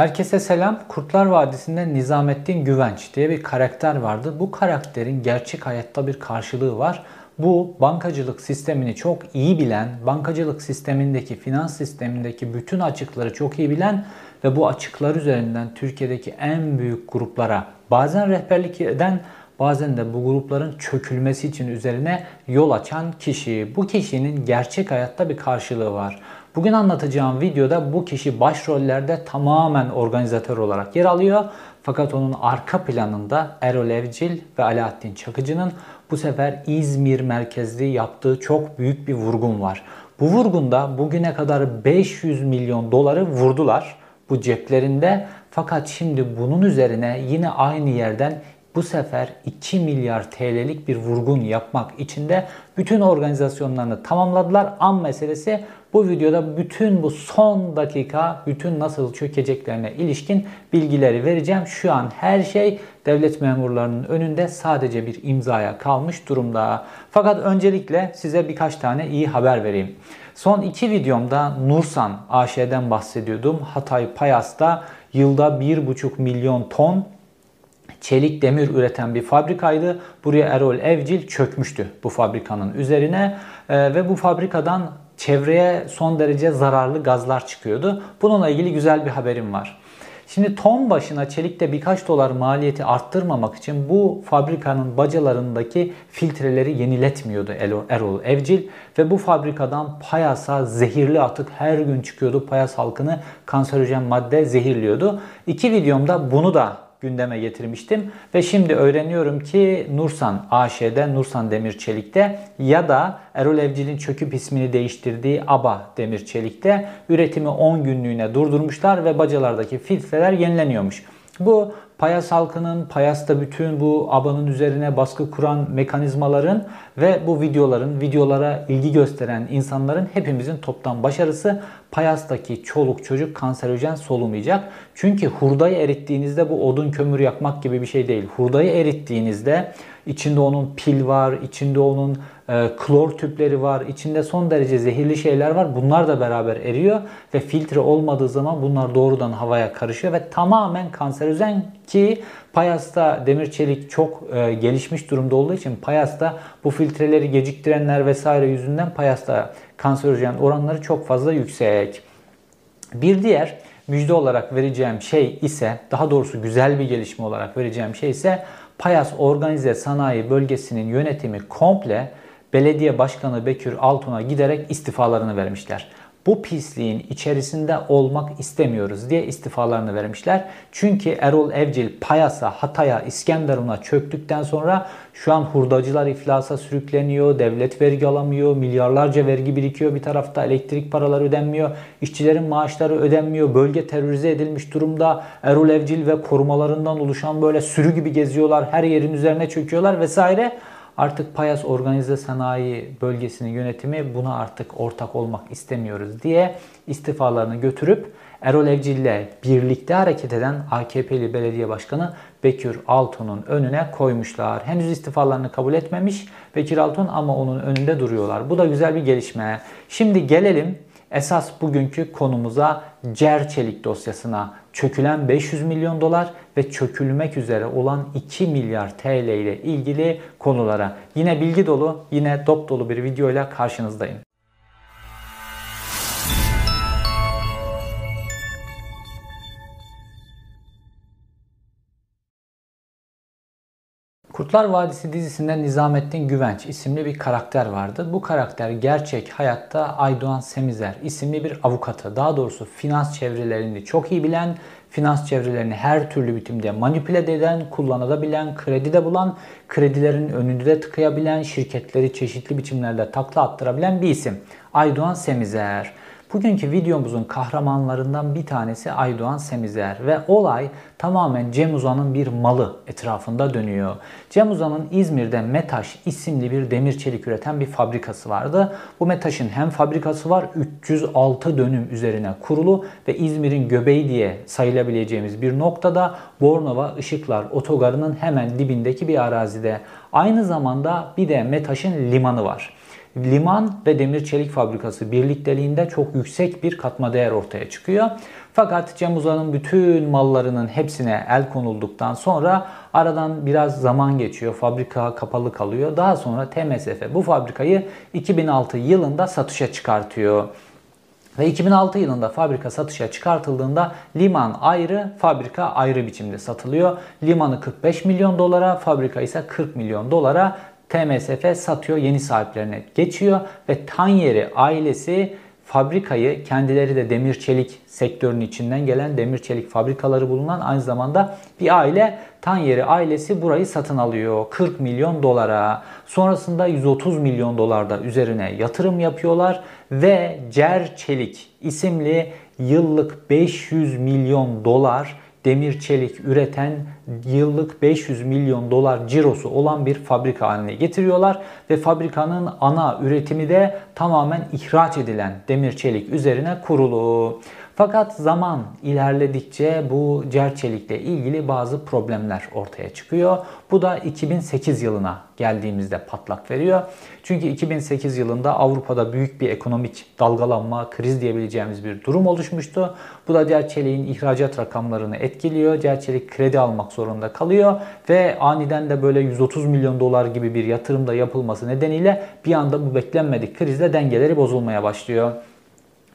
Herkese selam. Kurtlar Vadisi'nde Nizamettin Güvenç diye bir karakter vardı. Bu karakterin gerçek hayatta bir karşılığı var. Bu bankacılık sistemini çok iyi bilen, bankacılık sistemindeki, finans sistemindeki bütün açıkları çok iyi bilen ve bu açıklar üzerinden Türkiye'deki en büyük gruplara bazen rehberlik eden bazen de bu grupların çökülmesi için üzerine yol açan kişi. Bu kişinin gerçek hayatta bir karşılığı var. Bugün anlatacağım videoda bu kişi başrollerde tamamen organizatör olarak yer alıyor. Fakat onun arka planında Erol Evcil ve Alaaddin Çakıcı'nın bu sefer İzmir merkezli yaptığı çok büyük bir vurgun var. Bu vurgunda bugüne kadar 500 milyon doları vurdular bu ceplerinde. Fakat şimdi bunun üzerine yine aynı yerden bu sefer 2 milyar TL'lik bir vurgun yapmak için de bütün organizasyonlarını tamamladılar. An meselesi bu videoda bütün bu son dakika bütün nasıl çökeceklerine ilişkin bilgileri vereceğim. Şu an her şey devlet memurlarının önünde sadece bir imzaya kalmış durumda. Fakat öncelikle size birkaç tane iyi haber vereyim. Son iki videomda Nursan AŞ'den bahsediyordum. Hatay Payas'ta yılda 1,5 milyon ton çelik demir üreten bir fabrikaydı. Buraya Erol Evcil çökmüştü bu fabrikanın üzerine ee, ve bu fabrikadan çevreye son derece zararlı gazlar çıkıyordu. Bununla ilgili güzel bir haberim var. Şimdi ton başına çelikte birkaç dolar maliyeti arttırmamak için bu fabrikanın bacalarındaki filtreleri yeniletmiyordu Erol Evcil ve bu fabrikadan payasa zehirli atık her gün çıkıyordu. Payas halkını kanserojen madde zehirliyordu. İki videomda bunu da gündeme getirmiştim. Ve şimdi öğreniyorum ki Nursan AŞ'de, Nursan Demir Çelik'te ya da Erol Evcil'in çöküp ismini değiştirdiği ABA Demir Çelik'te üretimi 10 günlüğüne durdurmuşlar ve bacalardaki filtreler yenileniyormuş. Bu Payas halkının, Payas'ta bütün bu abanın üzerine baskı kuran mekanizmaların ve bu videoların, videolara ilgi gösteren insanların hepimizin toptan başarısı Payas'taki çoluk çocuk kanserojen solumayacak. Çünkü hurdayı erittiğinizde bu odun kömür yakmak gibi bir şey değil. Hurdayı erittiğinizde içinde onun pil var, içinde onun e, klor tüpleri var, içinde son derece zehirli şeyler var. Bunlar da beraber eriyor ve filtre olmadığı zaman bunlar doğrudan havaya karışıyor ve tamamen kanserojen ki Payas'ta demir çelik çok e, gelişmiş durumda olduğu için Payas'ta bu filtreleri geciktirenler vesaire yüzünden Payas'ta kanserojen oranları çok fazla yüksek. Bir diğer müjde olarak vereceğim şey ise daha doğrusu güzel bir gelişme olarak vereceğim şey ise Payas Organize Sanayi Bölgesi'nin yönetimi komple belediye başkanı Bekir Altun'a giderek istifalarını vermişler bu pisliğin içerisinde olmak istemiyoruz diye istifalarını vermişler. Çünkü Erol Evcil Payas'a, Hatay'a, İskenderun'a çöktükten sonra şu an hurdacılar iflasa sürükleniyor, devlet vergi alamıyor, milyarlarca vergi birikiyor bir tarafta, elektrik paraları ödenmiyor, işçilerin maaşları ödenmiyor, bölge terörize edilmiş durumda. Erol Evcil ve korumalarından oluşan böyle sürü gibi geziyorlar, her yerin üzerine çöküyorlar vesaire. Artık Payas Organize Sanayi Bölgesi'nin yönetimi buna artık ortak olmak istemiyoruz diye istifalarını götürüp Erol Evcil ile birlikte hareket eden AKP'li belediye başkanı Bekir Altun'un önüne koymuşlar. Henüz istifalarını kabul etmemiş Bekir Altun ama onun önünde duruyorlar. Bu da güzel bir gelişme. Şimdi gelelim esas bugünkü konumuza Cer Çelik dosyasına çökülen 500 milyon dolar ve çökülmek üzere olan 2 milyar TL ile ilgili konulara. Yine bilgi dolu, yine dop dolu bir videoyla karşınızdayım. Kurtlar Vadisi dizisinde Nizamettin Güvenç isimli bir karakter vardı. Bu karakter gerçek hayatta Aydoğan Semizer isimli bir avukatı. Daha doğrusu finans çevrelerini çok iyi bilen, finans çevrelerini her türlü biçimde manipüle eden, kullanabilen, kredi de bulan, kredilerin önünde de tıkayabilen, şirketleri çeşitli biçimlerde takla attırabilen bir isim. Aydoğan Semizer. Bugünkü videomuzun kahramanlarından bir tanesi Aydoğan Semizer ve olay tamamen Cem Uzan'ın bir malı etrafında dönüyor. Cem Uzan'ın İzmir'de Metaş isimli bir demir çelik üreten bir fabrikası vardı. Bu Metaş'ın hem fabrikası var 306 dönüm üzerine kurulu ve İzmir'in göbeği diye sayılabileceğimiz bir noktada Bornova Işıklar Otogarı'nın hemen dibindeki bir arazide. Aynı zamanda bir de Metaş'ın limanı var. Liman ve demir çelik fabrikası birlikteliğinde çok yüksek bir katma değer ortaya çıkıyor. Fakat Cem Uzan'ın bütün mallarının hepsine el konulduktan sonra aradan biraz zaman geçiyor. Fabrika kapalı kalıyor. Daha sonra TMSF bu fabrikayı 2006 yılında satışa çıkartıyor. Ve 2006 yılında fabrika satışa çıkartıldığında liman ayrı, fabrika ayrı biçimde satılıyor. Limanı 45 milyon dolara, fabrika ise 40 milyon dolara TMSF satıyor, yeni sahiplerine geçiyor ve Tanyeri ailesi fabrikayı kendileri de demir çelik sektörünün içinden gelen demir çelik fabrikaları bulunan aynı zamanda bir aile Tanyeri ailesi burayı satın alıyor 40 milyon dolara. Sonrasında 130 milyon dolarda üzerine yatırım yapıyorlar ve Cer Çelik isimli yıllık 500 milyon dolar demir çelik üreten yıllık 500 milyon dolar cirosu olan bir fabrika haline getiriyorlar ve fabrikanın ana üretimi de tamamen ihraç edilen demir çelik üzerine kurulu. Fakat zaman ilerledikçe bu cerçelikle ilgili bazı problemler ortaya çıkıyor. Bu da 2008 yılına geldiğimizde patlak veriyor. Çünkü 2008 yılında Avrupa'da büyük bir ekonomik dalgalanma, kriz diyebileceğimiz bir durum oluşmuştu. Bu da cerçeliğin ihracat rakamlarını etkiliyor. Cerçelik kredi almak zorunda kalıyor ve aniden de böyle 130 milyon dolar gibi bir yatırımda yapılması nedeniyle bir anda bu beklenmedik krizle dengeleri bozulmaya başlıyor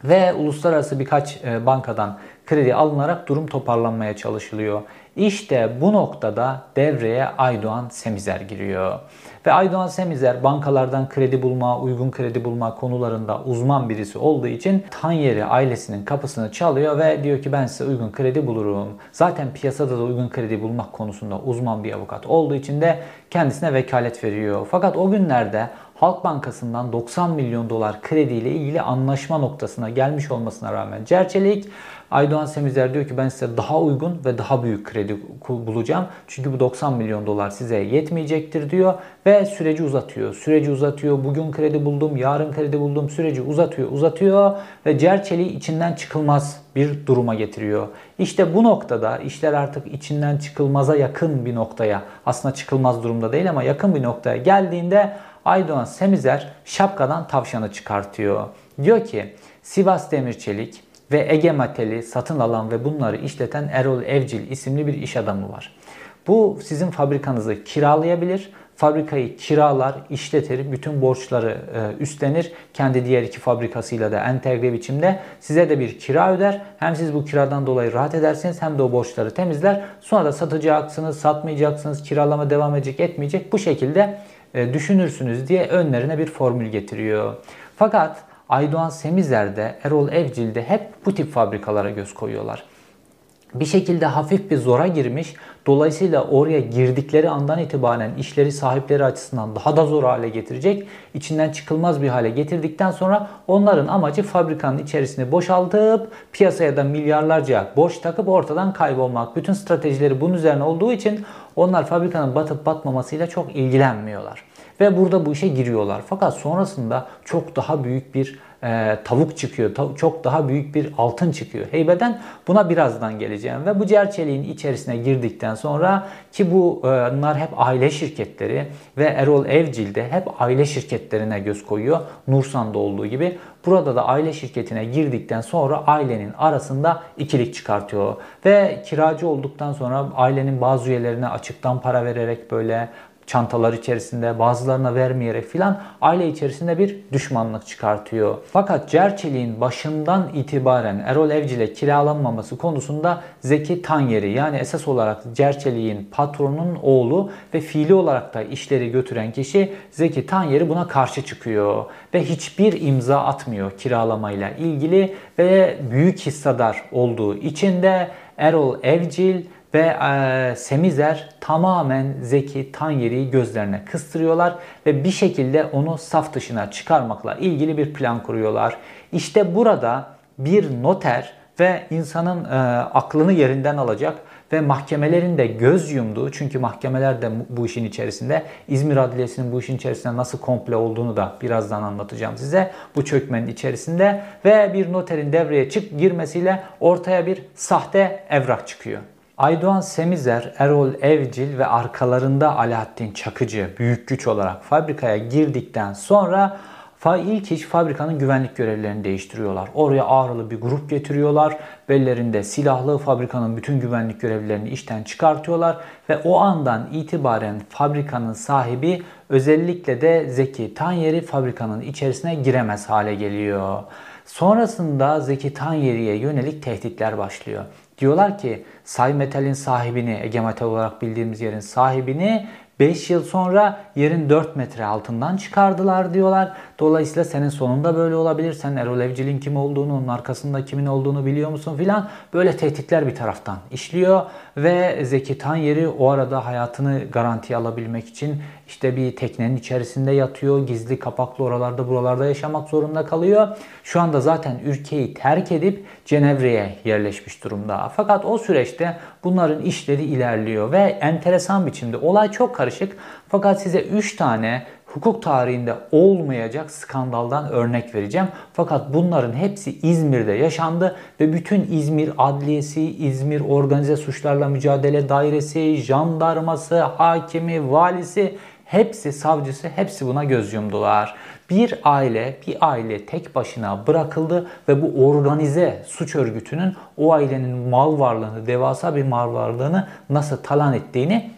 ve uluslararası birkaç e, bankadan kredi alınarak durum toparlanmaya çalışılıyor. İşte bu noktada devreye Aydoğan Semizer giriyor. Ve Aydoğan Semizer bankalardan kredi bulma, uygun kredi bulma konularında uzman birisi olduğu için Tanyeri ailesinin kapısını çalıyor ve diyor ki ben size uygun kredi bulurum. Zaten piyasada da uygun kredi bulmak konusunda uzman bir avukat olduğu için de kendisine vekalet veriyor. Fakat o günlerde Halk Bankası'ndan 90 milyon dolar krediyle ilgili anlaşma noktasına gelmiş olmasına rağmen Cerçelik Aydoğan Semizer diyor ki ben size daha uygun ve daha büyük kredi bulacağım. Çünkü bu 90 milyon dolar size yetmeyecektir diyor ve süreci uzatıyor. Süreci uzatıyor. Bugün kredi buldum, yarın kredi buldum. Süreci uzatıyor, uzatıyor ve Cerçelik'i içinden çıkılmaz bir duruma getiriyor. İşte bu noktada işler artık içinden çıkılmaza yakın bir noktaya, aslında çıkılmaz durumda değil ama yakın bir noktaya geldiğinde Aydoğan Semizer şapkadan tavşanı çıkartıyor. Diyor ki Sivas Demirçelik ve Ege Mateli satın alan ve bunları işleten Erol Evcil isimli bir iş adamı var. Bu sizin fabrikanızı kiralayabilir, fabrikayı kiralar, işletir, bütün borçları e, üstlenir. Kendi diğer iki fabrikasıyla da entegre biçimde size de bir kira öder. Hem siz bu kiradan dolayı rahat edersiniz hem de o borçları temizler. Sonra da satacaksınız, satmayacaksınız, kiralama devam edecek, etmeyecek. Bu şekilde düşünürsünüz diye önlerine bir formül getiriyor. Fakat Aydoğan Semizer'de, Erol Evcil'de hep bu tip fabrikalara göz koyuyorlar. Bir şekilde hafif bir zora girmiş. Dolayısıyla oraya girdikleri andan itibaren işleri sahipleri açısından daha da zor hale getirecek. içinden çıkılmaz bir hale getirdikten sonra onların amacı fabrikanın içerisini boşaltıp piyasaya da milyarlarca borç takıp ortadan kaybolmak. Bütün stratejileri bunun üzerine olduğu için onlar fabrikanın batıp batmamasıyla çok ilgilenmiyorlar. Ve burada bu işe giriyorlar. Fakat sonrasında çok daha büyük bir e, tavuk çıkıyor. Ta, çok daha büyük bir altın çıkıyor. Heybeden buna birazdan geleceğim. Ve bu cerçeliğin içerisine girdikten sonra ki bunlar hep aile şirketleri ve Erol Evcil de hep aile şirketlerine göz koyuyor. Nursan'da olduğu gibi. Burada da aile şirketine girdikten sonra ailenin arasında ikilik çıkartıyor. Ve kiracı olduktan sonra ailenin bazı üyelerine açıktan para vererek böyle çantalar içerisinde bazılarına vermeyerek filan aile içerisinde bir düşmanlık çıkartıyor. Fakat Cerçelik'in başından itibaren Erol Evcil'e kiralanmaması konusunda Zeki Tanyeri yani esas olarak Cerçelik'in patronun oğlu ve fiili olarak da işleri götüren kişi Zeki Tanyeri buna karşı çıkıyor ve hiçbir imza atmıyor kiralamayla ilgili ve büyük hissedar olduğu için de Erol Evcil ve e, Semizer tamamen Zeki Tanyeri'yi gözlerine kıstırıyorlar ve bir şekilde onu saf dışına çıkarmakla ilgili bir plan kuruyorlar. İşte burada bir noter ve insanın e, aklını yerinden alacak ve mahkemelerin de göz yumduğu çünkü mahkemeler de bu işin içerisinde İzmir Adliyesi'nin bu işin içerisinde nasıl komple olduğunu da birazdan anlatacağım size bu çökmenin içerisinde ve bir noterin devreye çık girmesiyle ortaya bir sahte evrak çıkıyor. Aydoğan Semizer, Erol Evcil ve arkalarında Alaaddin Çakıcı büyük güç olarak fabrikaya girdikten sonra ilk iş fabrikanın güvenlik görevlilerini değiştiriyorlar. Oraya ağrılı bir grup getiriyorlar. Bellerinde silahlı fabrikanın bütün güvenlik görevlilerini işten çıkartıyorlar. Ve o andan itibaren fabrikanın sahibi özellikle de Zeki Tanyeri fabrikanın içerisine giremez hale geliyor. Sonrasında Zeki Tanyeri'ye yönelik tehditler başlıyor. Diyorlar ki Say Metal'in sahibini, Ege olarak bildiğimiz yerin sahibini 5 yıl sonra yerin 4 metre altından çıkardılar diyorlar. Dolayısıyla senin sonunda böyle olabilir. Sen Erol Evcil'in kim olduğunu, onun arkasında kimin olduğunu biliyor musun filan. Böyle tehditler bir taraftan işliyor. Ve Zeki Tanyeri o arada hayatını garantiye alabilmek için işte bir teknenin içerisinde yatıyor. Gizli kapaklı oralarda buralarda yaşamak zorunda kalıyor. Şu anda zaten ülkeyi terk edip Cenevre'ye yerleşmiş durumda. Fakat o süreçte bunların işleri ilerliyor ve enteresan biçimde olay çok karışık. Fakat size 3 tane hukuk tarihinde olmayacak skandaldan örnek vereceğim. Fakat bunların hepsi İzmir'de yaşandı ve bütün İzmir Adliyesi, İzmir Organize Suçlarla Mücadele Dairesi, jandarması, hakimi, valisi hepsi savcısı hepsi buna göz yumdular. Bir aile, bir aile tek başına bırakıldı ve bu organize suç örgütünün o ailenin mal varlığını, devasa bir mal varlığını nasıl talan ettiğini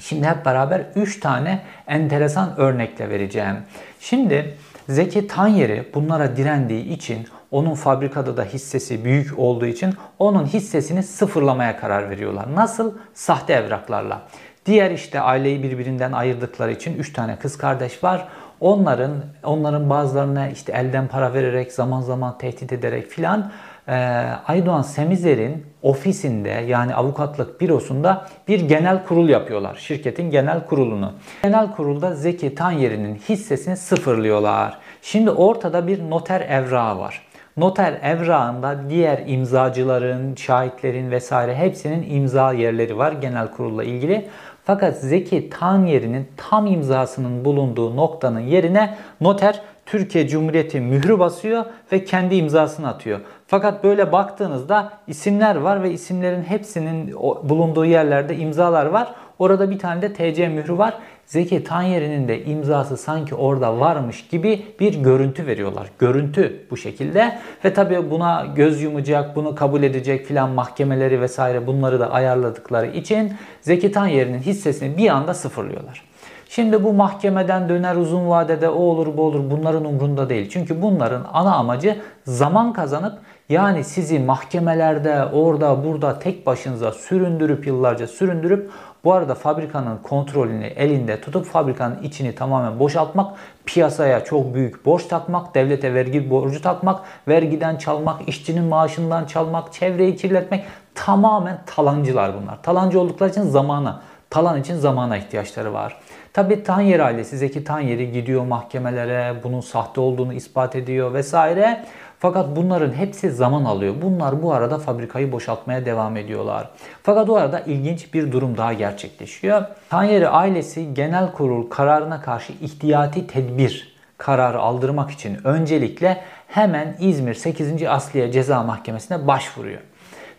Şimdi hep beraber 3 tane enteresan örnekle vereceğim. Şimdi Zeki Tanyeri bunlara direndiği için onun fabrikada da hissesi büyük olduğu için onun hissesini sıfırlamaya karar veriyorlar. Nasıl? Sahte evraklarla. Diğer işte aileyi birbirinden ayırdıkları için 3 tane kız kardeş var. Onların onların bazılarına işte elden para vererek zaman zaman tehdit ederek filan e, Aydoğan Semizer'in ofisinde yani avukatlık bürosunda bir genel kurul yapıyorlar. Şirketin genel kurulunu. Genel kurulda Zeki Tanyeri'nin hissesini sıfırlıyorlar. Şimdi ortada bir noter evrağı var. Noter evrağında diğer imzacıların, şahitlerin vesaire hepsinin imza yerleri var genel kurulla ilgili. Fakat Zeki Tanyeri'nin tam imzasının bulunduğu noktanın yerine noter Türkiye Cumhuriyeti mührü basıyor ve kendi imzasını atıyor. Fakat böyle baktığınızda isimler var ve isimlerin hepsinin bulunduğu yerlerde imzalar var. Orada bir tane de TC mührü var. Zeki Tanyeri'nin de imzası sanki orada varmış gibi bir görüntü veriyorlar. Görüntü bu şekilde ve tabii buna göz yumacak, bunu kabul edecek filan mahkemeleri vesaire bunları da ayarladıkları için Zeki Tanyeri'nin hissesini bir anda sıfırlıyorlar. Şimdi bu mahkemeden döner uzun vadede o olur bu olur bunların umrunda değil. Çünkü bunların ana amacı zaman kazanıp yani sizi mahkemelerde orada burada tek başınıza süründürüp yıllarca süründürüp bu arada fabrikanın kontrolünü elinde tutup fabrikanın içini tamamen boşaltmak, piyasaya çok büyük borç takmak, devlete vergi borcu takmak, vergiden çalmak, işçinin maaşından çalmak, çevreyi kirletmek tamamen talancılar bunlar. Talancı oldukları için zamana, talan için zamana ihtiyaçları var. Tabi Tanyer ailesi Zeki Tanyeri gidiyor mahkemelere bunun sahte olduğunu ispat ediyor vesaire. Fakat bunların hepsi zaman alıyor. Bunlar bu arada fabrikayı boşaltmaya devam ediyorlar. Fakat o arada ilginç bir durum daha gerçekleşiyor. Tanyeri ailesi genel kurul kararına karşı ihtiyati tedbir kararı aldırmak için öncelikle hemen İzmir 8. Asliye Ceza Mahkemesi'ne başvuruyor.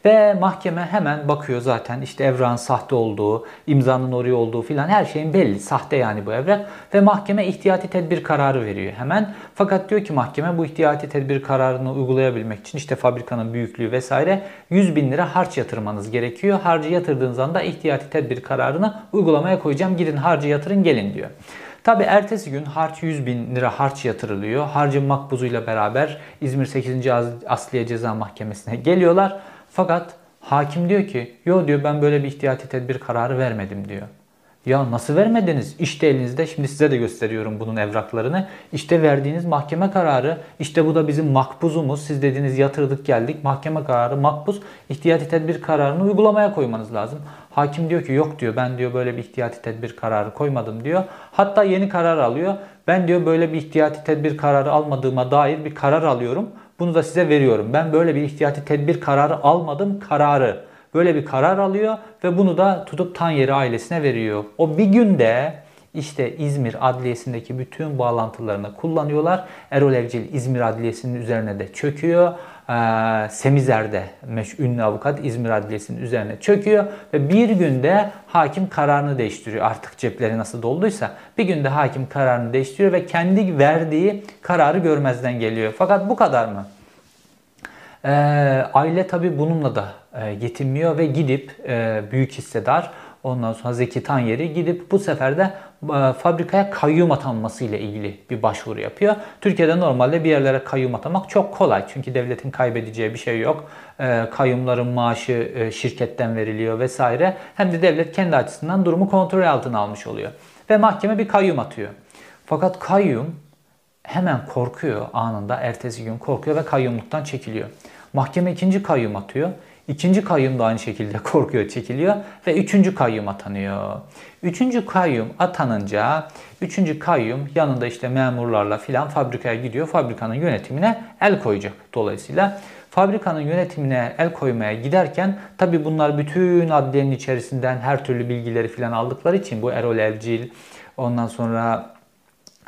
Ve mahkeme hemen bakıyor zaten işte evran sahte olduğu, imzanın oraya olduğu filan her şeyin belli. Sahte yani bu evrak. Ve mahkeme ihtiyati tedbir kararı veriyor hemen. Fakat diyor ki mahkeme bu ihtiyati tedbir kararını uygulayabilmek için işte fabrikanın büyüklüğü vesaire 100 bin lira harç yatırmanız gerekiyor. Harcı yatırdığınız anda ihtiyati tedbir kararını uygulamaya koyacağım. Gidin harcı yatırın gelin diyor. Tabi ertesi gün harç 100 bin lira harç yatırılıyor. Harcın makbuzuyla beraber İzmir 8. Asliye Ceza Mahkemesi'ne geliyorlar. Fakat hakim diyor ki yo diyor ben böyle bir ihtiyati tedbir kararı vermedim diyor. Ya nasıl vermediniz? İşte elinizde şimdi size de gösteriyorum bunun evraklarını. İşte verdiğiniz mahkeme kararı. İşte bu da bizim makbuzumuz. Siz dediniz yatırdık geldik. Mahkeme kararı makbuz. İhtiyati tedbir kararını uygulamaya koymanız lazım. Hakim diyor ki yok diyor ben diyor böyle bir ihtiyati tedbir kararı koymadım diyor. Hatta yeni karar alıyor. Ben diyor böyle bir ihtiyati tedbir kararı almadığıma dair bir karar alıyorum. Bunu da size veriyorum. Ben böyle bir ihtiyati tedbir kararı almadım kararı. Böyle bir karar alıyor ve bunu da tutup Tanyeri ailesine veriyor. O bir günde işte İzmir Adliyesi'ndeki bütün bağlantılarını kullanıyorlar. Erol Evcil İzmir Adliyesi'nin üzerine de çöküyor. Semizer'de meş, ünlü avukat İzmir Adliyesi'nin üzerine çöküyor ve bir günde hakim kararını değiştiriyor. Artık cepleri nasıl dolduysa bir günde hakim kararını değiştiriyor ve kendi verdiği kararı görmezden geliyor. Fakat bu kadar mı? E, aile tabi bununla da e, yetinmiyor ve gidip e, büyük hissedar ondan sonra Zeki Tanyeri gidip bu sefer de fabrikaya kayyum atanması ile ilgili bir başvuru yapıyor. Türkiye'de normalde bir yerlere kayyum atamak çok kolay. Çünkü devletin kaybedeceği bir şey yok. E, kayyumların maaşı e, şirketten veriliyor vesaire. Hem de devlet kendi açısından durumu kontrol altına almış oluyor. Ve mahkeme bir kayyum atıyor. Fakat kayyum hemen korkuyor anında. Ertesi gün korkuyor ve kayyumluktan çekiliyor. Mahkeme ikinci kayyum atıyor. İkinci kayyum da aynı şekilde korkuyor, çekiliyor ve üçüncü kayyum atanıyor. Üçüncü kayyum atanınca üçüncü kayyum yanında işte memurlarla filan fabrikaya gidiyor. Fabrikanın yönetimine el koyacak dolayısıyla. Fabrikanın yönetimine el koymaya giderken tabi bunlar bütün adliyenin içerisinden her türlü bilgileri filan aldıkları için bu Erol Evcil ondan sonra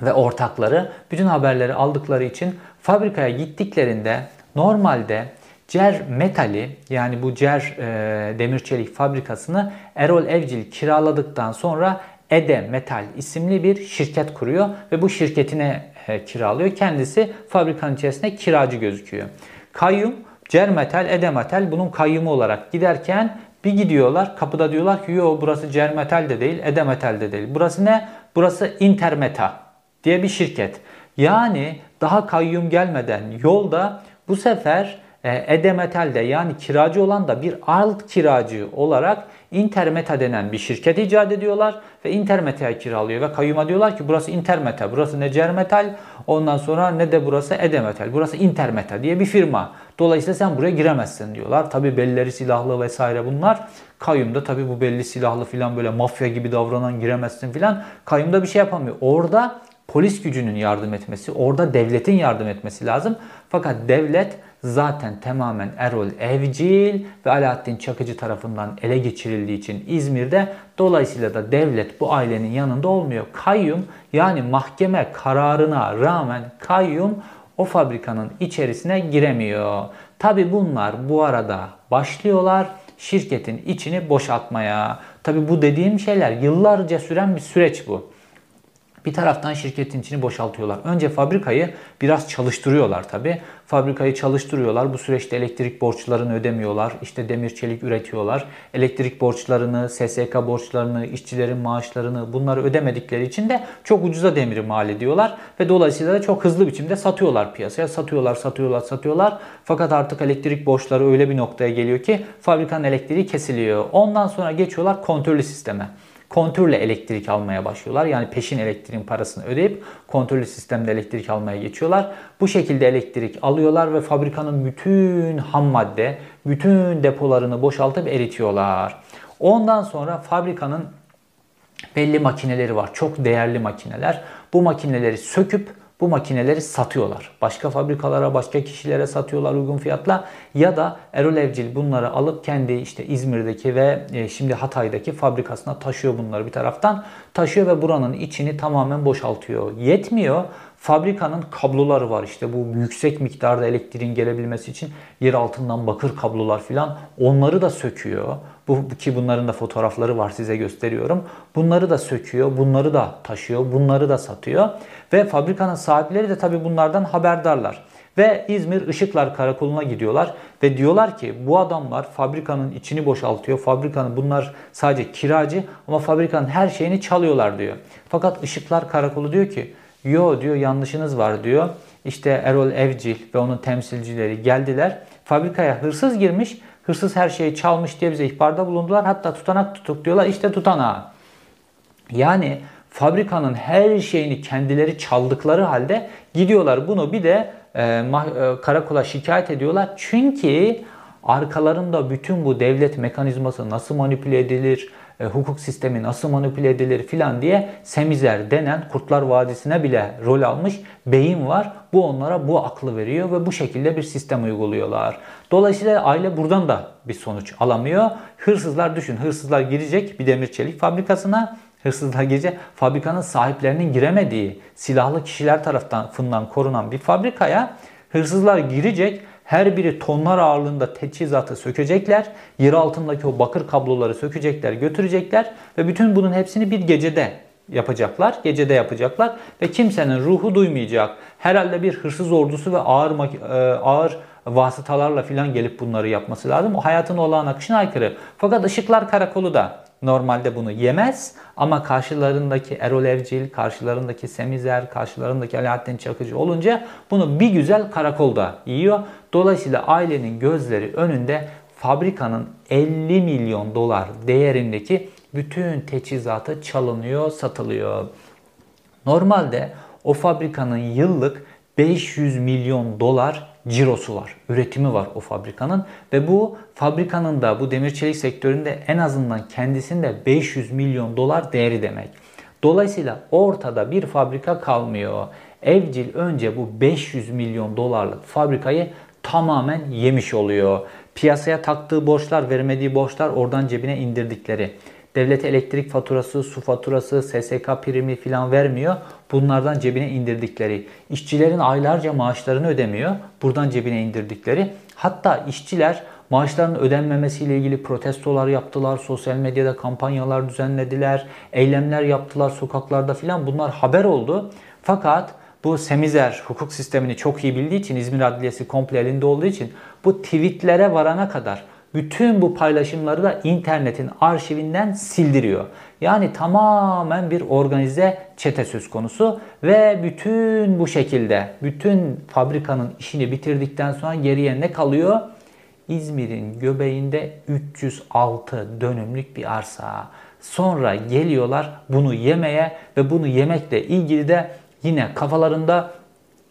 ve ortakları bütün haberleri aldıkları için fabrikaya gittiklerinde normalde Cer Metali yani bu Cer e, demir çelik fabrikasını Erol Evcil kiraladıktan sonra Ede Metal isimli bir şirket kuruyor ve bu şirketine e, kiralıyor. Kendisi fabrikanın içerisinde kiracı gözüküyor. Kayyum Cer Metal, Ede Metal bunun kayyumu olarak giderken bir gidiyorlar kapıda diyorlar ki yo burası Cer Metal de değil, Ede Metal de değil. Burası ne? Burası Intermeta diye bir şirket. Yani daha kayyum gelmeden yolda bu sefer e, Edemetal'de yani kiracı olan da bir alt kiracı olarak Intermeta denen bir şirket icat ediyorlar ve Intermeta'ya kiralıyor ve kayyuma diyorlar ki burası Intermeta, burası ne Cermetal, ondan sonra ne de burası Edemetal, burası Intermeta diye bir firma. Dolayısıyla sen buraya giremezsin diyorlar. Tabi bellileri silahlı vesaire bunlar. Kayyumda tabi bu belli silahlı filan böyle mafya gibi davranan giremezsin filan. Kayyumda bir şey yapamıyor. Orada polis gücünün yardım etmesi, orada devletin yardım etmesi lazım. Fakat devlet zaten tamamen Erol Evcil ve Alaaddin Çakıcı tarafından ele geçirildiği için İzmir'de dolayısıyla da devlet bu ailenin yanında olmuyor. Kayyum yani mahkeme kararına rağmen kayyum o fabrikanın içerisine giremiyor. Tabi bunlar bu arada başlıyorlar şirketin içini boşaltmaya. Tabi bu dediğim şeyler yıllarca süren bir süreç bu. Bir taraftan şirketin içini boşaltıyorlar. Önce fabrikayı biraz çalıştırıyorlar tabi. Fabrikayı çalıştırıyorlar. Bu süreçte elektrik borçlarını ödemiyorlar. İşte demir çelik üretiyorlar. Elektrik borçlarını, SSK borçlarını, işçilerin maaşlarını bunları ödemedikleri için de çok ucuza demiri mal ediyorlar. Ve dolayısıyla da çok hızlı biçimde satıyorlar piyasaya. Satıyorlar, satıyorlar, satıyorlar. Fakat artık elektrik borçları öyle bir noktaya geliyor ki fabrikanın elektriği kesiliyor. Ondan sonra geçiyorlar kontrollü sisteme kontörle elektrik almaya başlıyorlar. Yani peşin elektriğin parasını ödeyip kontrollü sistemde elektrik almaya geçiyorlar. Bu şekilde elektrik alıyorlar ve fabrikanın bütün ham madde, bütün depolarını boşaltıp eritiyorlar. Ondan sonra fabrikanın belli makineleri var. Çok değerli makineler. Bu makineleri söküp bu makineleri satıyorlar. Başka fabrikalara, başka kişilere satıyorlar uygun fiyatla ya da Erol Evcil bunları alıp kendi işte İzmir'deki ve e, şimdi Hatay'daki fabrikasına taşıyor bunları bir taraftan. Taşıyor ve buranın içini tamamen boşaltıyor. Yetmiyor. Fabrikanın kabloları var işte bu yüksek miktarda elektriğin gelebilmesi için yer altından bakır kablolar filan onları da söküyor. Bu ki bunların da fotoğrafları var size gösteriyorum. Bunları da söküyor, bunları da taşıyor, bunları da satıyor ve fabrikanın sahipleri de tabii bunlardan haberdarlar. Ve İzmir Işıklar Karakolu'na gidiyorlar ve diyorlar ki bu adamlar fabrikanın içini boşaltıyor. Fabrikanın bunlar sadece kiracı ama fabrikanın her şeyini çalıyorlar diyor. Fakat Işıklar Karakolu diyor ki yo diyor yanlışınız var diyor. İşte Erol Evcil ve onun temsilcileri geldiler. Fabrikaya hırsız girmiş. Hırsız her şeyi çalmış diye bize ihbarda bulundular. Hatta tutanak tutuk diyorlar. İşte tutanağı. Yani fabrikanın her şeyini kendileri çaldıkları halde gidiyorlar bunu bir de e, e, karakola şikayet ediyorlar. Çünkü arkalarında bütün bu devlet mekanizması nasıl manipüle edilir, e, hukuk sistemi nasıl manipüle edilir filan diye Semizer denen Kurtlar Vadisi'ne bile rol almış beyin var. Bu onlara bu aklı veriyor ve bu şekilde bir sistem uyguluyorlar. Dolayısıyla aile buradan da bir sonuç alamıyor. Hırsızlar düşün, hırsızlar girecek bir demir çelik fabrikasına Hırsızlar gece fabrikanın sahiplerinin giremediği silahlı kişiler tarafından korunan bir fabrikaya hırsızlar girecek Her biri tonlar ağırlığında teçhizatı sökecekler. Yer altındaki o bakır kabloları sökecekler, götürecekler ve bütün bunun hepsini bir gecede yapacaklar. Gecede yapacaklar ve kimsenin ruhu duymayacak. Herhalde bir hırsız ordusu ve ağır e, ağır vasıtalarla filan gelip bunları yapması lazım. O hayatın olağan akışına aykırı. Fakat ışıklar karakolu da normalde bunu yemez ama karşılarındaki Erol Evcil, karşılarındaki Semizer, karşılarındaki Alaaddin Çakıcı olunca bunu bir güzel karakolda yiyor. Dolayısıyla ailenin gözleri önünde fabrikanın 50 milyon dolar değerindeki bütün teçhizatı çalınıyor, satılıyor. Normalde o fabrikanın yıllık 500 milyon dolar cirosu var, üretimi var o fabrikanın ve bu fabrikanın da bu demir çelik sektöründe en azından kendisinde 500 milyon dolar değeri demek. Dolayısıyla ortada bir fabrika kalmıyor. Evcil önce bu 500 milyon dolarlık fabrikayı tamamen yemiş oluyor. Piyasaya taktığı borçlar, vermediği borçlar oradan cebine indirdikleri. Devlet elektrik faturası, su faturası, SSK primi falan vermiyor. Bunlardan cebine indirdikleri. İşçilerin aylarca maaşlarını ödemiyor. Buradan cebine indirdikleri. Hatta işçiler maaşların ödenmemesiyle ilgili protestolar yaptılar. Sosyal medyada kampanyalar düzenlediler. Eylemler yaptılar sokaklarda filan. Bunlar haber oldu. Fakat bu Semizer hukuk sistemini çok iyi bildiği için İzmir Adliyesi komple elinde olduğu için bu tweetlere varana kadar bütün bu paylaşımları da internetin arşivinden sildiriyor. Yani tamamen bir organize çete söz konusu ve bütün bu şekilde bütün fabrikanın işini bitirdikten sonra geriye ne kalıyor? İzmir'in göbeğinde 306 dönümlük bir arsa. Sonra geliyorlar bunu yemeye ve bunu yemekle ilgili de yine kafalarında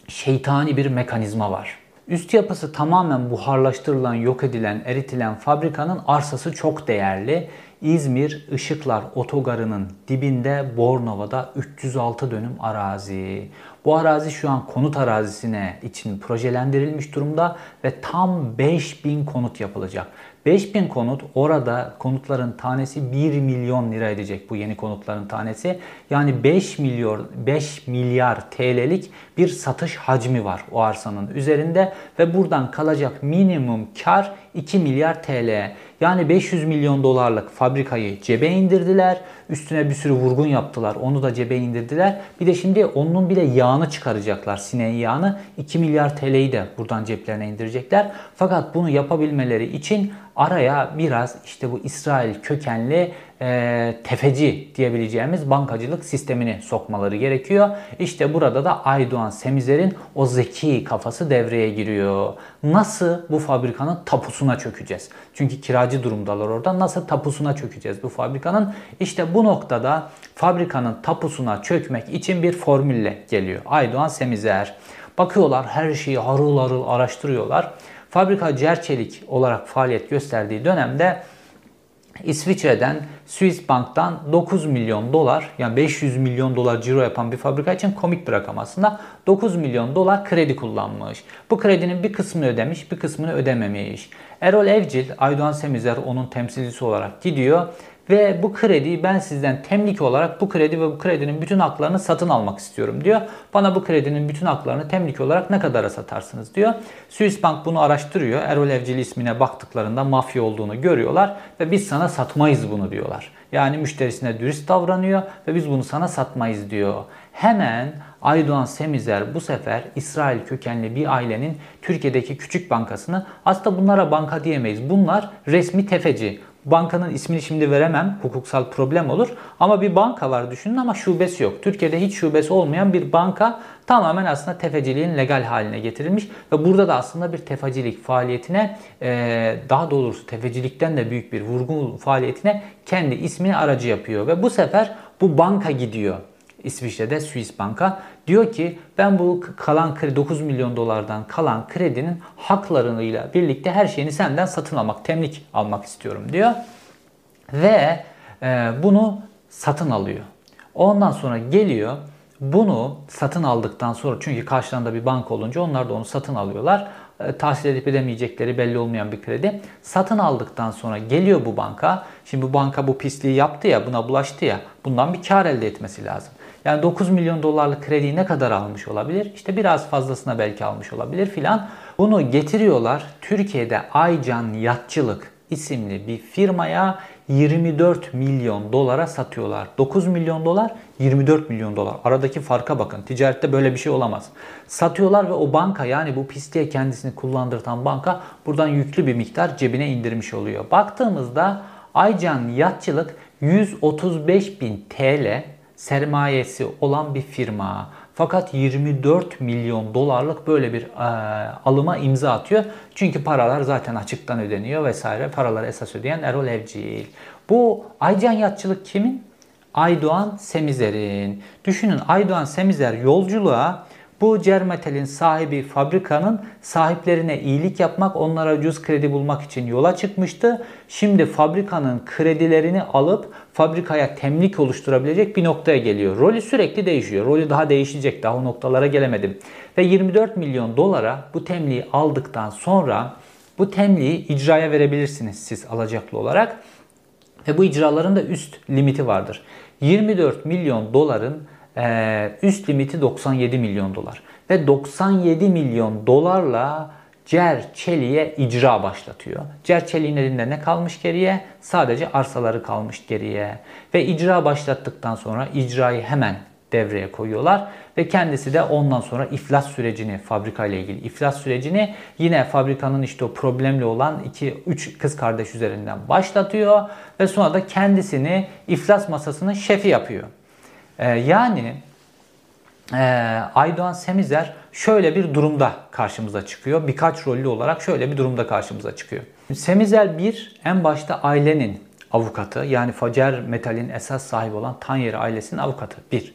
şeytani bir mekanizma var. Üst yapısı tamamen buharlaştırılan, yok edilen, eritilen fabrikanın arsası çok değerli. İzmir Işıklar Otogarı'nın dibinde Bornova'da 306 dönüm arazi. Bu arazi şu an konut arazisine için projelendirilmiş durumda ve tam 5000 konut yapılacak. 5000 konut orada konutların tanesi 1 milyon lira edecek bu yeni konutların tanesi. Yani 5 milyon 5 milyar TL'lik bir satış hacmi var o arsanın üzerinde ve buradan kalacak minimum kar 2 milyar TL. Yani 500 milyon dolarlık fabrikayı cebe indirdiler. Üstüne bir sürü vurgun yaptılar. Onu da cebe indirdiler. Bir de şimdi onun bile yağını çıkaracaklar. Sineğin yağını. 2 milyar TL'yi de buradan ceplerine indirecekler. Fakat bunu yapabilmeleri için araya biraz işte bu İsrail kökenli e, tefeci diyebileceğimiz bankacılık sistemini sokmaları gerekiyor. İşte burada da Aydoğan Semizer'in o zeki kafası devreye giriyor. Nasıl bu fabrikanın tapusuna çökeceğiz? Çünkü kiracı durumdalar orada. Nasıl tapusuna çökeceğiz bu fabrikanın? İşte bu noktada fabrikanın tapusuna çökmek için bir formülle geliyor. Aydoğan Semizer. Bakıyorlar her şeyi harıl harıl araştırıyorlar. Fabrika Cerçelik olarak faaliyet gösterdiği dönemde İsviçre'den Swiss Bank'tan 9 milyon dolar yani 500 milyon dolar ciro yapan bir fabrika için komik bir rakam aslında 9 milyon dolar kredi kullanmış. Bu kredinin bir kısmını ödemiş bir kısmını ödememiş. Erol Evcil, Aydoğan Semizer onun temsilcisi olarak gidiyor ve bu krediyi ben sizden temlik olarak bu kredi ve bu kredinin bütün haklarını satın almak istiyorum diyor. Bana bu kredinin bütün haklarını temlik olarak ne kadara satarsınız diyor. Bank bunu araştırıyor. Erol Evcil ismine baktıklarında mafya olduğunu görüyorlar ve biz sana satmayız bunu diyorlar. Yani müşterisine dürüst davranıyor ve biz bunu sana satmayız diyor. Hemen Aydoğan Semizer bu sefer İsrail kökenli bir ailenin Türkiye'deki küçük bankasını aslında bunlara banka diyemeyiz. Bunlar resmi tefeci. Bankanın ismini şimdi veremem. Hukuksal problem olur. Ama bir banka var düşünün ama şubesi yok. Türkiye'de hiç şubesi olmayan bir banka tamamen aslında tefeciliğin legal haline getirilmiş. Ve burada da aslında bir tefecilik faaliyetine daha doğrusu tefecilikten de büyük bir vurgun faaliyetine kendi ismini aracı yapıyor. Ve bu sefer bu banka gidiyor. İsviçre'de Swiss Banka diyor ki ben bu kalan kredi 9 milyon dolardan kalan kredinin haklarıyla birlikte her şeyini senden satın almak, temlik almak istiyorum diyor. Ve e, bunu satın alıyor. Ondan sonra geliyor bunu satın aldıktan sonra çünkü karşılarında bir banka olunca onlar da onu satın alıyorlar. E, tahsil edip edemeyecekleri belli olmayan bir kredi. Satın aldıktan sonra geliyor bu banka. Şimdi bu banka bu pisliği yaptı ya buna bulaştı ya bundan bir kar elde etmesi lazım. Yani 9 milyon dolarlık krediyi ne kadar almış olabilir? İşte biraz fazlasına belki almış olabilir filan. Bunu getiriyorlar Türkiye'de Aycan Yatçılık isimli bir firmaya 24 milyon dolara satıyorlar. 9 milyon dolar, 24 milyon dolar. Aradaki farka bakın. Ticarette böyle bir şey olamaz. Satıyorlar ve o banka yani bu pisliğe kendisini kullandırtan banka buradan yüklü bir miktar cebine indirmiş oluyor. Baktığımızda Aycan Yatçılık 135 bin TL sermayesi olan bir firma. Fakat 24 milyon dolarlık böyle bir e, alıma imza atıyor. Çünkü paralar zaten açıktan ödeniyor vesaire. Paraları esas ödeyen Erol Evcil. Bu Aycan Yatçılık kimin? Aydoğan Semizer'in. Düşünün Aydoğan Semizer yolculuğa bu Cermetel'in sahibi fabrikanın sahiplerine iyilik yapmak, onlara ucuz kredi bulmak için yola çıkmıştı. Şimdi fabrikanın kredilerini alıp fabrikaya temlik oluşturabilecek bir noktaya geliyor. Rolü sürekli değişiyor. Rolü daha değişecek. Daha o noktalara gelemedim. Ve 24 milyon dolara bu temliği aldıktan sonra bu temliği icraya verebilirsiniz siz alacaklı olarak. Ve bu icraların da üst limiti vardır. 24 milyon doların ee, üst limiti 97 milyon dolar. Ve 97 milyon dolarla Cer Çelik'e icra başlatıyor. Cer Çelik'in elinde ne kalmış geriye? Sadece arsaları kalmış geriye. Ve icra başlattıktan sonra icrayı hemen devreye koyuyorlar ve kendisi de ondan sonra iflas sürecini fabrika ile ilgili iflas sürecini yine fabrikanın işte o problemli olan 2 3 kız kardeş üzerinden başlatıyor ve sonra da kendisini iflas masasının şefi yapıyor. Ee, yani e, Aydoğan Semizer şöyle bir durumda karşımıza çıkıyor. Birkaç rollü olarak şöyle bir durumda karşımıza çıkıyor. Semizer bir en başta ailenin avukatı yani Facer Metal'in esas sahibi olan Tanyeri ailesinin avukatı. Bir.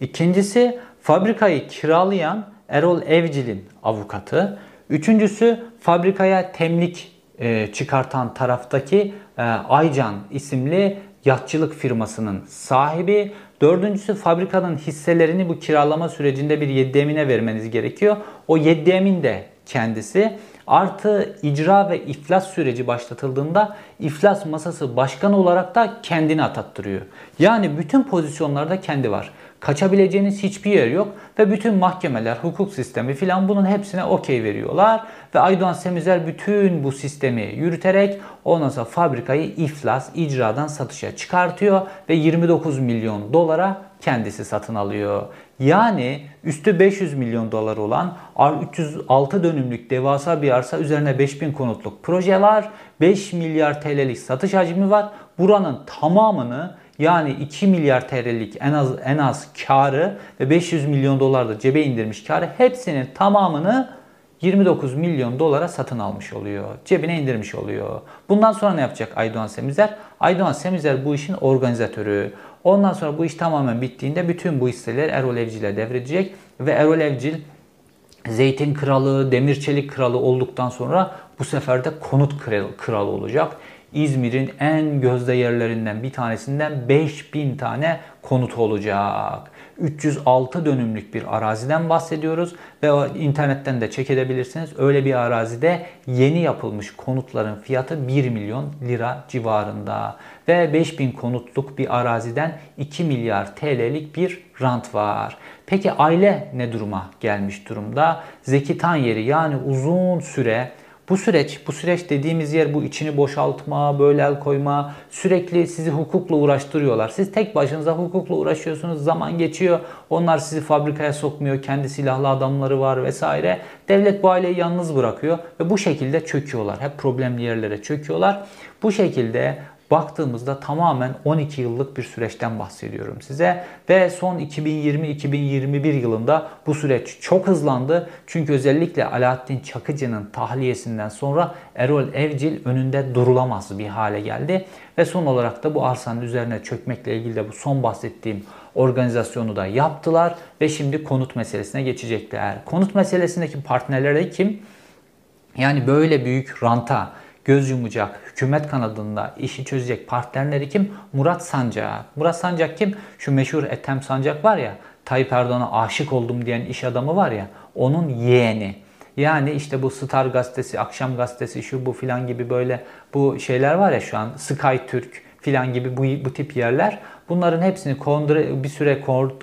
İkincisi fabrikayı kiralayan Erol Evcil'in avukatı. Üçüncüsü fabrikaya temlik e, çıkartan taraftaki e, Aycan isimli yatçılık firmasının sahibi. Dördüncüsü fabrikanın hisselerini bu kiralama sürecinde bir yeddemine vermeniz gerekiyor. O yeddemin de kendisi. Artı icra ve iflas süreci başlatıldığında iflas masası başkan olarak da kendini atattırıyor. Yani bütün pozisyonlarda kendi var. Kaçabileceğiniz hiçbir yer yok ve bütün mahkemeler, hukuk sistemi filan bunun hepsine okey veriyorlar. Ve Aydoğan Semizer bütün bu sistemi yürüterek ondan sonra fabrikayı iflas, icradan satışa çıkartıyor ve 29 milyon dolara kendisi satın alıyor. Yani üstü 500 milyon dolar olan 306 dönümlük devasa bir arsa üzerine 5000 konutluk proje var. 5 milyar TL'lik satış hacmi var. Buranın tamamını yani 2 milyar TL'lik en az en az karı ve 500 milyon dolar da cebe indirmiş karı hepsinin tamamını 29 milyon dolara satın almış oluyor. Cebine indirmiş oluyor. Bundan sonra ne yapacak Aydoğan Semizer? Aydoğan Semizer bu işin organizatörü. Ondan sonra bu iş tamamen bittiğinde bütün bu hisseler Erol Evcil'e devredecek ve Erol Evcil Zeytin Kralı, Demir Çelik Kralı olduktan sonra bu sefer de konut kralı olacak. İzmir'in en gözde yerlerinden bir tanesinden 5000 tane konut olacak. 306 dönümlük bir araziden bahsediyoruz ve internetten de çek edebilirsiniz. Öyle bir arazide yeni yapılmış konutların fiyatı 1 milyon lira civarında ve 5000 konutluk bir araziden 2 milyar TL'lik bir rant var. Peki aile ne duruma gelmiş durumda? Zeki Tanyeri yani uzun süre bu süreç, bu süreç dediğimiz yer bu içini boşaltma, böyle el koyma, sürekli sizi hukukla uğraştırıyorlar. Siz tek başınıza hukukla uğraşıyorsunuz, zaman geçiyor. Onlar sizi fabrikaya sokmuyor, kendi silahlı adamları var vesaire. Devlet bu aileyi yalnız bırakıyor ve bu şekilde çöküyorlar. Hep problemli yerlere çöküyorlar. Bu şekilde baktığımızda tamamen 12 yıllık bir süreçten bahsediyorum size. Ve son 2020-2021 yılında bu süreç çok hızlandı. Çünkü özellikle Alaaddin Çakıcı'nın tahliyesinden sonra Erol Evcil önünde durulamaz bir hale geldi. Ve son olarak da bu arsanın üzerine çökmekle ilgili de bu son bahsettiğim organizasyonu da yaptılar. Ve şimdi konut meselesine geçecekler. Konut meselesindeki partnerleri kim? Yani böyle büyük ranta göz yumacak, hükümet kanadında işi çözecek partnerleri kim? Murat Sancak. Murat Sancak kim? Şu meşhur Ethem Sancak var ya, Tayyip Erdoğan'a aşık oldum diyen iş adamı var ya, onun yeğeni. Yani işte bu Star gazetesi, Akşam gazetesi, şu bu filan gibi böyle bu şeyler var ya şu an Sky Türk filan gibi bu, bu tip yerler. Bunların hepsini bir süre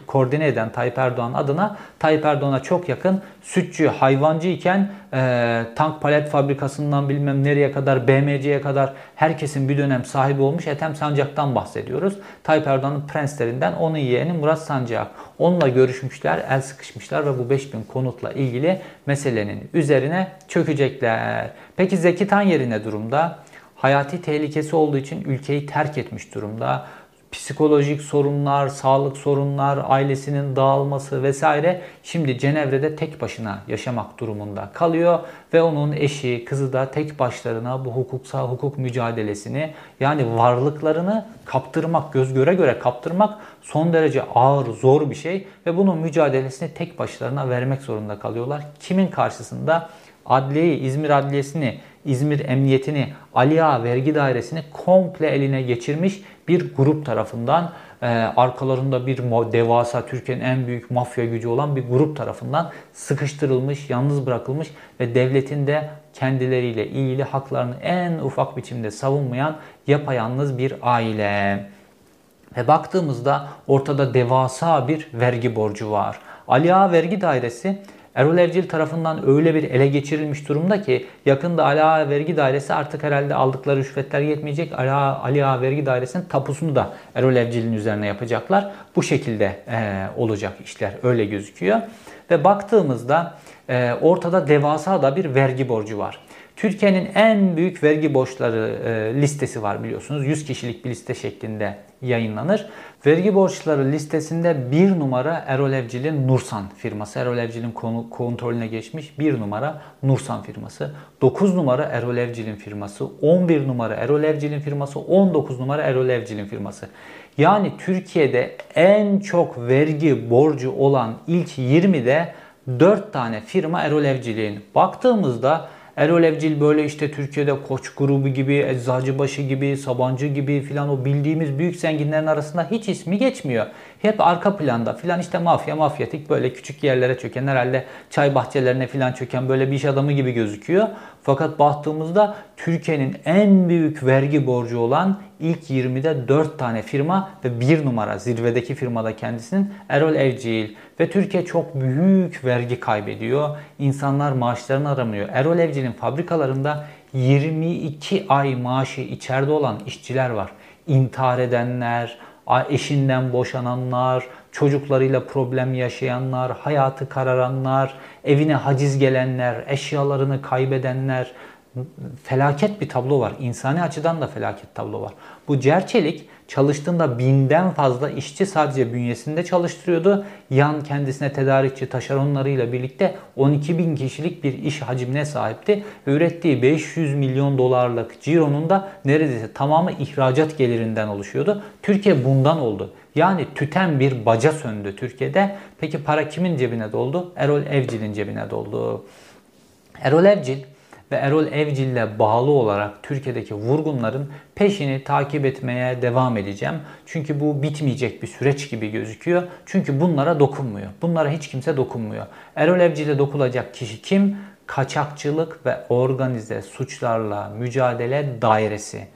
koordine eden Tayyip Erdoğan adına Tayyip Erdoğan'a çok yakın sütçü, hayvancı iken e, tank palet fabrikasından bilmem nereye kadar BMC'ye kadar herkesin bir dönem sahibi olmuş Ethem Sancak'tan bahsediyoruz. Tayyip Erdoğan'ın prenslerinden onun yeğeni Murat Sancak. Onunla görüşmüşler, el sıkışmışlar ve bu 5000 konutla ilgili meselenin üzerine çökecekler. Peki Zeki Tanyeri ne durumda? Hayati tehlikesi olduğu için ülkeyi terk etmiş durumda psikolojik sorunlar, sağlık sorunlar, ailesinin dağılması vesaire şimdi Cenevre'de tek başına yaşamak durumunda kalıyor ve onun eşi, kızı da tek başlarına bu hukuksal hukuk mücadelesini yani varlıklarını kaptırmak, göz göre göre kaptırmak son derece ağır, zor bir şey ve bunun mücadelesini tek başlarına vermek zorunda kalıyorlar. Kimin karşısında? Adliyeyi, İzmir Adliyesi'ni, İzmir Emniyetini, Ali Ağa Vergi Dairesi'ni komple eline geçirmiş bir grup tarafından e, arkalarında bir devasa Türkiye'nin en büyük mafya gücü olan bir grup tarafından sıkıştırılmış, yalnız bırakılmış ve devletin de kendileriyle ilgili haklarını en ufak biçimde savunmayan yapayalnız bir aile. Ve baktığımızda ortada devasa bir vergi borcu var. Ali Ağa Vergi Dairesi Erol Evcil tarafından öyle bir ele geçirilmiş durumda ki yakında Ali Ağa Vergi Dairesi artık herhalde aldıkları rüşvetler yetmeyecek. Ali Ağa, Ali Ağa Vergi Dairesi'nin tapusunu da Erol Evcil'in üzerine yapacaklar. Bu şekilde e, olacak işler öyle gözüküyor. Ve baktığımızda e, ortada devasa da bir vergi borcu var. Türkiye'nin en büyük vergi borçları e, listesi var biliyorsunuz. 100 kişilik bir liste şeklinde yayınlanır. Vergi borçları listesinde bir numara Erol Evcil'in Nursan firması. Erol Evcil'in kontrolüne geçmiş bir numara Nursan firması. 9 numara Erol Evcil'in firması. 11 numara Erol Evcil'in firması. 19 numara Erol Evcil'in firması. Yani Türkiye'de en çok vergi borcu olan ilk 20'de 4 tane firma Erol Evcil'in. Baktığımızda Erol Evcil böyle işte Türkiye'de Koç grubu gibi, Eczacıbaşı gibi, Sabancı gibi filan o bildiğimiz büyük zenginlerin arasında hiç ismi geçmiyor. Hep arka planda filan işte mafya, mafyatik böyle küçük yerlere çöken herhalde çay bahçelerine filan çöken böyle bir iş adamı gibi gözüküyor. Fakat baktığımızda Türkiye'nin en büyük vergi borcu olan ilk 20'de 4 tane firma ve 1 numara zirvedeki firmada kendisinin Erol Evcil. Ve Türkiye çok büyük vergi kaybediyor. İnsanlar maaşlarını aramıyor. Erol Evcil'in fabrikalarında 22 ay maaşı içeride olan işçiler var. İntihar edenler, eşinden boşananlar, çocuklarıyla problem yaşayanlar, hayatı kararanlar, evine haciz gelenler, eşyalarını kaybedenler, felaket bir tablo var. İnsani açıdan da felaket tablo var. Bu Cerçelik çalıştığında binden fazla işçi sadece bünyesinde çalıştırıyordu. Yan kendisine tedarikçi taşeronlarıyla birlikte 12 bin kişilik bir iş hacmine sahipti. ürettiği 500 milyon dolarlık cironun da neredeyse tamamı ihracat gelirinden oluşuyordu. Türkiye bundan oldu. Yani tüten bir baca söndü Türkiye'de. Peki para kimin cebine doldu? Erol Evcil'in cebine doldu. Erol Evcil ve Erol Evcil ile bağlı olarak Türkiye'deki vurgunların peşini takip etmeye devam edeceğim. Çünkü bu bitmeyecek bir süreç gibi gözüküyor. Çünkü bunlara dokunmuyor. Bunlara hiç kimse dokunmuyor. Erol Evcil'e dokunacak kişi kim? Kaçakçılık ve organize suçlarla mücadele dairesi.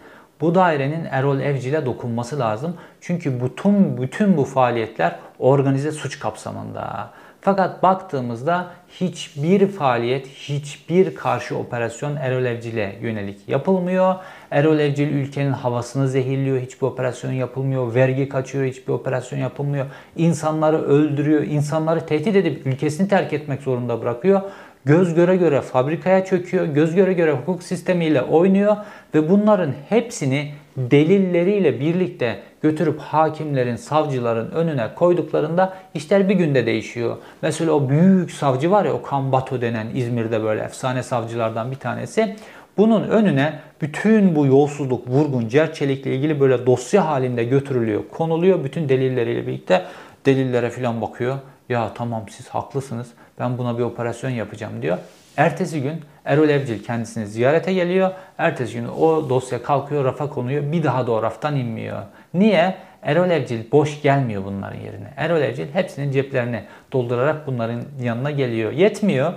Bu dairenin Erol Evcil'e dokunması lazım. Çünkü bütün bütün bu faaliyetler organize suç kapsamında. Fakat baktığımızda hiçbir faaliyet, hiçbir karşı operasyon Erol Evcil'e yönelik yapılmıyor. Erol Evcil ülkenin havasını zehirliyor, hiçbir operasyon yapılmıyor. Vergi kaçıyor, hiçbir operasyon yapılmıyor. İnsanları öldürüyor, insanları tehdit edip ülkesini terk etmek zorunda bırakıyor. Göz göre göre fabrikaya çöküyor, göz göre göre hukuk sistemiyle oynuyor ve bunların hepsini delilleriyle birlikte götürüp hakimlerin, savcıların önüne koyduklarında işler bir günde değişiyor. Mesela o büyük savcı var ya o Kambato denen İzmir'de böyle efsane savcılardan bir tanesi. Bunun önüne bütün bu yolsuzluk, vurgun, cerçelikle ilgili böyle dosya halinde götürülüyor, konuluyor. Bütün delilleriyle birlikte delillere falan bakıyor. Ya tamam siz haklısınız ben buna bir operasyon yapacağım diyor. Ertesi gün Erol Evcil kendisini ziyarete geliyor. Ertesi gün o dosya kalkıyor, rafa konuyor. Bir daha da o raftan inmiyor. Niye? Erol Evcil boş gelmiyor bunların yerine. Erol Evcil hepsinin ceplerini doldurarak bunların yanına geliyor. Yetmiyor.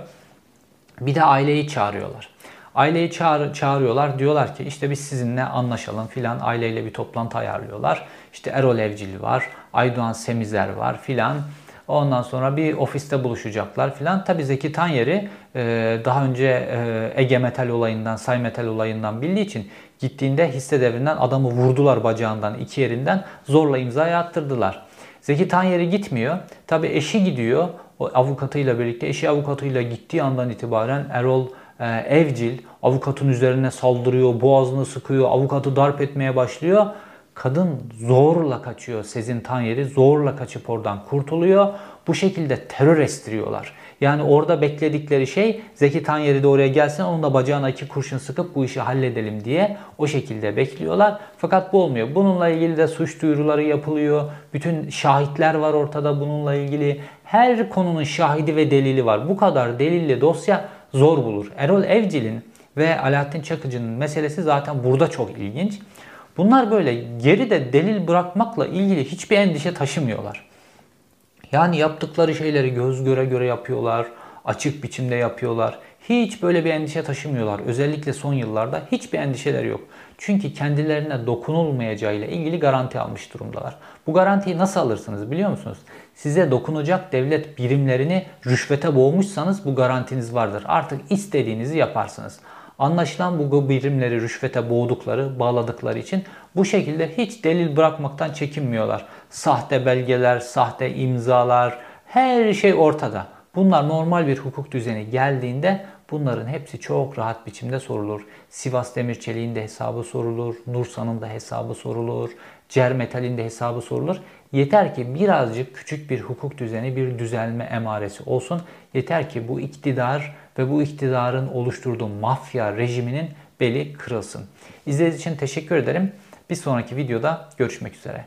Bir de aileyi çağırıyorlar. Aileyi çağır, çağırıyorlar. Diyorlar ki işte biz sizinle anlaşalım filan. Aileyle bir toplantı ayarlıyorlar. İşte Erol Evcil var, Aydoğan Semizer var filan. Ondan sonra bir ofiste buluşacaklar filan. Tabii Zeki Tanyeri e, daha önce e, Ege Metal olayından, Say Metal olayından bildiği için gittiğinde hisse devrinden adamı vurdular bacağından, iki yerinden zorla imzaya attırdılar. Zeki Tanyeri gitmiyor. Tabii eşi gidiyor. O avukatıyla birlikte eşi avukatıyla gittiği andan itibaren Erol e, Evcil avukatın üzerine saldırıyor, boğazını sıkıyor, avukatı darp etmeye başlıyor. Kadın zorla kaçıyor. Sezin Tanyeri zorla kaçıp oradan kurtuluyor. Bu şekilde terör estiriyorlar. Yani orada bekledikleri şey Zeki Tanyeri de oraya gelsin onun da bacağına iki kurşun sıkıp bu işi halledelim diye o şekilde bekliyorlar. Fakat bu olmuyor. Bununla ilgili de suç duyuruları yapılıyor. Bütün şahitler var ortada bununla ilgili. Her konunun şahidi ve delili var. Bu kadar delilli dosya zor bulur. Erol Evcil'in ve Alaaddin Çakıcı'nın meselesi zaten burada çok ilginç. Bunlar böyle geride delil bırakmakla ilgili hiçbir endişe taşımıyorlar. Yani yaptıkları şeyleri göz göre göre yapıyorlar, açık biçimde yapıyorlar. Hiç böyle bir endişe taşımıyorlar. Özellikle son yıllarda hiçbir endişeleri yok. Çünkü kendilerine dokunulmayacağıyla ilgili garanti almış durumdalar. Bu garantiyi nasıl alırsınız biliyor musunuz? Size dokunacak devlet birimlerini rüşvete boğmuşsanız bu garantiniz vardır. Artık istediğinizi yaparsınız. Anlaşılan bu birimleri rüşvete boğdukları, bağladıkları için bu şekilde hiç delil bırakmaktan çekinmiyorlar. Sahte belgeler, sahte imzalar, her şey ortada. Bunlar normal bir hukuk düzeni geldiğinde bunların hepsi çok rahat biçimde sorulur. Sivas Demirçelik'in de hesabı sorulur, Nursa'nın da hesabı sorulur, Cermetal'in de hesabı sorulur. Yeter ki birazcık küçük bir hukuk düzeni, bir düzelme emaresi olsun. Yeter ki bu iktidar ve bu iktidarın oluşturduğu mafya rejiminin beli kırılsın. İzlediğiniz için teşekkür ederim. Bir sonraki videoda görüşmek üzere.